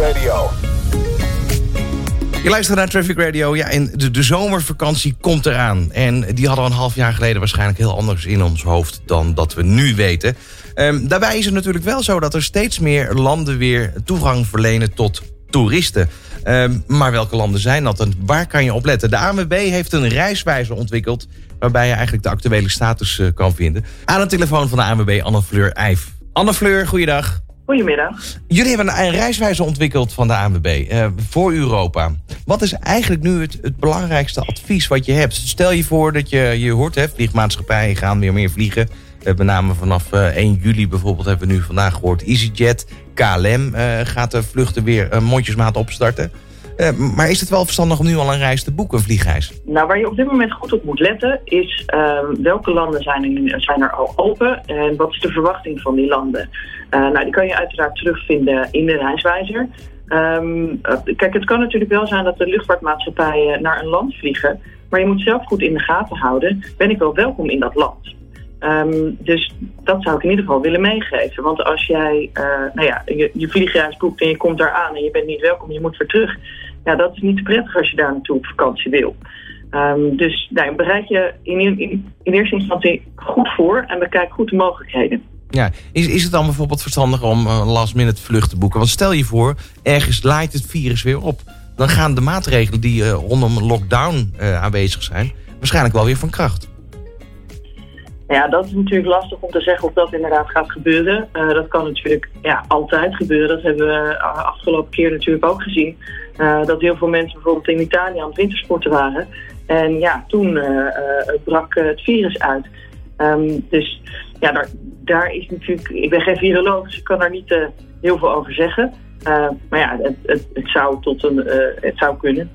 Radio. Je luistert naar Traffic Radio. Ja, en de, de zomervakantie komt eraan. En die hadden we een half jaar geleden waarschijnlijk heel anders in ons hoofd dan dat we nu weten. Ehm, daarbij is het natuurlijk wel zo dat er steeds meer landen weer toegang verlenen tot toeristen. Ehm, maar welke landen zijn dat en waar kan je op letten? De ANWB heeft een reiswijzer ontwikkeld waarbij je eigenlijk de actuele status eh, kan vinden. Aan de telefoon van de ANWB Anne Fleur Eijf. Anne Fleur, goeiedag. Goedemiddag. Jullie hebben een reiswijzer ontwikkeld van de ANWB uh, voor Europa. Wat is eigenlijk nu het, het, belangrijkste advies wat je hebt? Stel je voor dat je, je hoort, hè, vliegmaatschappijen gaan weer meer vliegen. Uh, met name vanaf uh, 1 juli bijvoorbeeld hebben we nu vandaag gehoord. EasyJet, KLM gaat de vluchten weer mondjesmaat opstarten. Uh, maar is het wel verstandig om nu al een reis te boeken, een vliegreis? Nou, waar je op dit moment goed op moet letten... is uh, welke landen zijn zijn er al open... en wat is de verwachting van die landen. Uh, nou, die kan je uiteraard terugvinden in de reiswijzer. Um, kijk, het kan natuurlijk wel zijn dat de luchtvaartmaatschappijen naar een land vliegen... maar je moet zelf goed in de gaten houden... ben ik wel welkom in dat land? Um, dus dat zou ik in ieder geval willen meegeven. Want als jij uh, nou ja, je, je vliegreis boekt en je komt daar aan en je bent niet welkom, je moet weer terug. Ja, dat is niet te prettig als je daar naartoe op vakantie wil. Um, dus nou, bereid je in, in, in eerste instantie goed voor en bekijk goed de mogelijkheden. Ja, is, is het dan bijvoorbeeld verstandig om een last minute vlucht te boeken? Want stel je voor, ergens laait het virus weer op. Dan gaan de maatregelen die uh, rondom lockdown uh, aanwezig zijn... waarschijnlijk wel weer van kracht. Ja, dat is natuurlijk lastig om te zeggen of dat inderdaad gaat gebeuren. Dat kan natuurlijk ja, altijd gebeuren. Dat hebben we afgelopen keer natuurlijk ook gezien. Dat heel veel mensen bijvoorbeeld in Italië aan het wintersporten waren. En ja, toen brak het virus uit. Um, dus ja, daar, daar is natuurlijk... Ik ben geen viroloog, dus ik kan daar niet heel veel over zeggen. maar ja, het, het, het, zou tot een, het zou kunnen.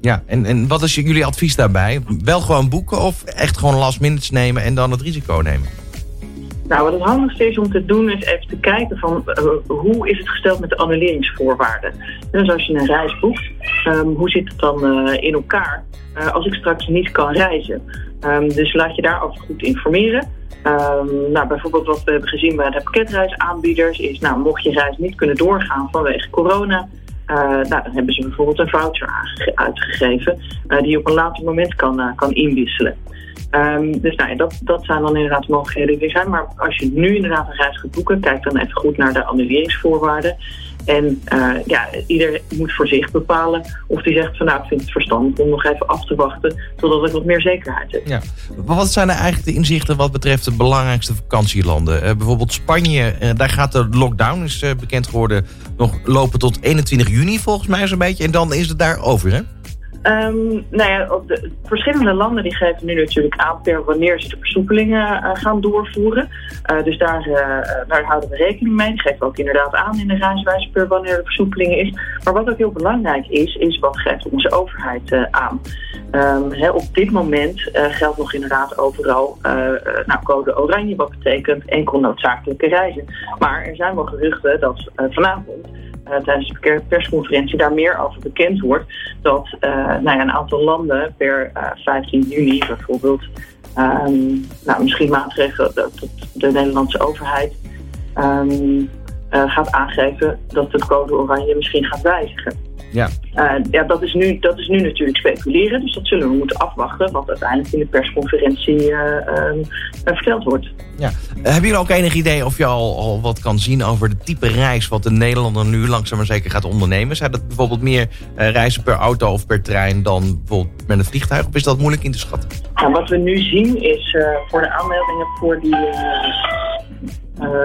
Ja, en, en wat is jullie advies daarbij? Wel gewoon boeken of echt gewoon last minutes nemen en dan het risico nemen? Nou, wat het handigste is om te doen is even te kijken van uh, hoe is het gesteld met de annuleringsvoorwaarden. Dus als je een reis boekt, um, hoe zit het dan uh, in elkaar uh, als ik straks niet kan reizen? Um, dus laat je daarover goed informeren. Um, nou, bijvoorbeeld wat we hebben gezien bij de pakketreisaanbieders is, nou, mocht je reis niet kunnen doorgaan vanwege corona, uh, nou, dan hebben ze bijvoorbeeld een voucher uitgegeven uh, die je op een later moment kan, uh, kan inwisselen. Um, dus nou, dat, dat zijn dan inderdaad mogelijkheden die er zijn. Maar als je nu inderdaad een reis gaat boeken, kijk dan even goed naar de annuleringsvoorwaarden. En uh, ja, ieder moet voor zich bepalen of hij zegt van nou, ik vind het verstandig om nog even af te wachten totdat ik wat meer zekerheid heb. Ja. Wat zijn er eigenlijk de inzichten wat betreft de belangrijkste vakantielanden? Uh, bijvoorbeeld Spanje, uh, daar gaat de lockdown, is bekend geworden, nog lopen tot 21 juni volgens mij zo'n beetje. En dan is het daar over, hè? Um, nou ja, de, verschillende landen die geven nu natuurlijk aan per wanneer ze de versoepelingen uh, gaan doorvoeren. Uh, dus daar, uh, daar houden we rekening mee. Die geven ook inderdaad aan in de reiswijze per wanneer de versoepeling is. Maar wat ook heel belangrijk is, is wat geeft onze overheid aan. He, op dit moment geldt nog inderdaad overal nou, code oranje, wat betekent enkel noodzakelijke reizen. Maar er zijn wel geruchten dat vanavond uh, tijdens de persconferentie daar meer over bekend wordt. Dat uh, nou ja, een aantal landen per uh, 15 juni bijvoorbeeld um, nou, misschien maatregelen dat de Nederlandse overheid um, gaat aangeven dat de code oranje misschien gaat wijzigen. Ja. Uh, ja, dat is, nu, dat is nu natuurlijk speculeren, dus dat zullen we moeten afwachten wat uiteindelijk in de persconferentie uh, uh, verteld wordt. Ja. Hebben jullie ook enig idee of je al, al wat kan zien over de type reis wat de Nederlander nu langzaam maar zeker gaat ondernemen? Zijn dat bijvoorbeeld meer reizen per auto of per trein dan bijvoorbeeld met een vliegtuig? Of is dat moeilijk in te schatten? Nou, wat we nu zien is voor de aanmeldingen voor die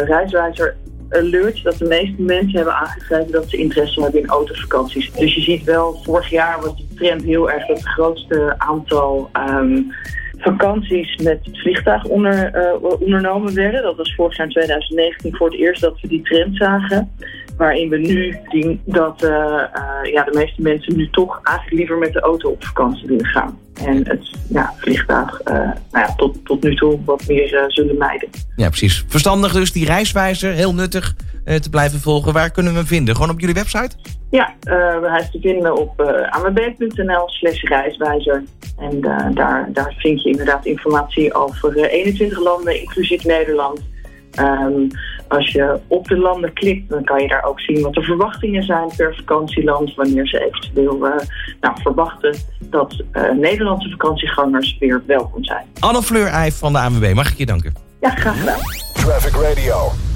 reiswijzer alert dat de meeste mensen hebben aangegeven dat ze interesse hebben in autovakanties. Dus je ziet wel, vorig jaar was de trend heel erg dat het grootste aantal um, vakanties met vliegtuig uh, ondernomen werden. Dat was vorig jaar in 2019 voor het eerst dat we die trend zagen. Waarin we nu zien dat uh, uh, ja, de meeste mensen nu toch eigenlijk liever met de auto op vakantie willen gaan. En het ja, vliegtuig uh, nou ja, tot, tot nu toe wat meer zullen mijden. Ja, precies. Verstandig dus, die reiswijzer, heel nuttig te blijven volgen. Waar kunnen we hem vinden? Gewoon op jullie website? Ja, hij is te vinden op amb.nl slash reiswijzer. En daar, daar vind je inderdaad informatie over 21 landen, inclusief Nederland. Um, Als je op de landen klikt, dan kan je daar ook zien wat de verwachtingen zijn per vakantieland. Wanneer ze eventueel nou, verwachten dat Nederlandse vakantiegangers weer welkom zijn. Anne Fleur Eijf van de ANWB, mag ik je danken? Ja, graag gedaan. Traffic Radio.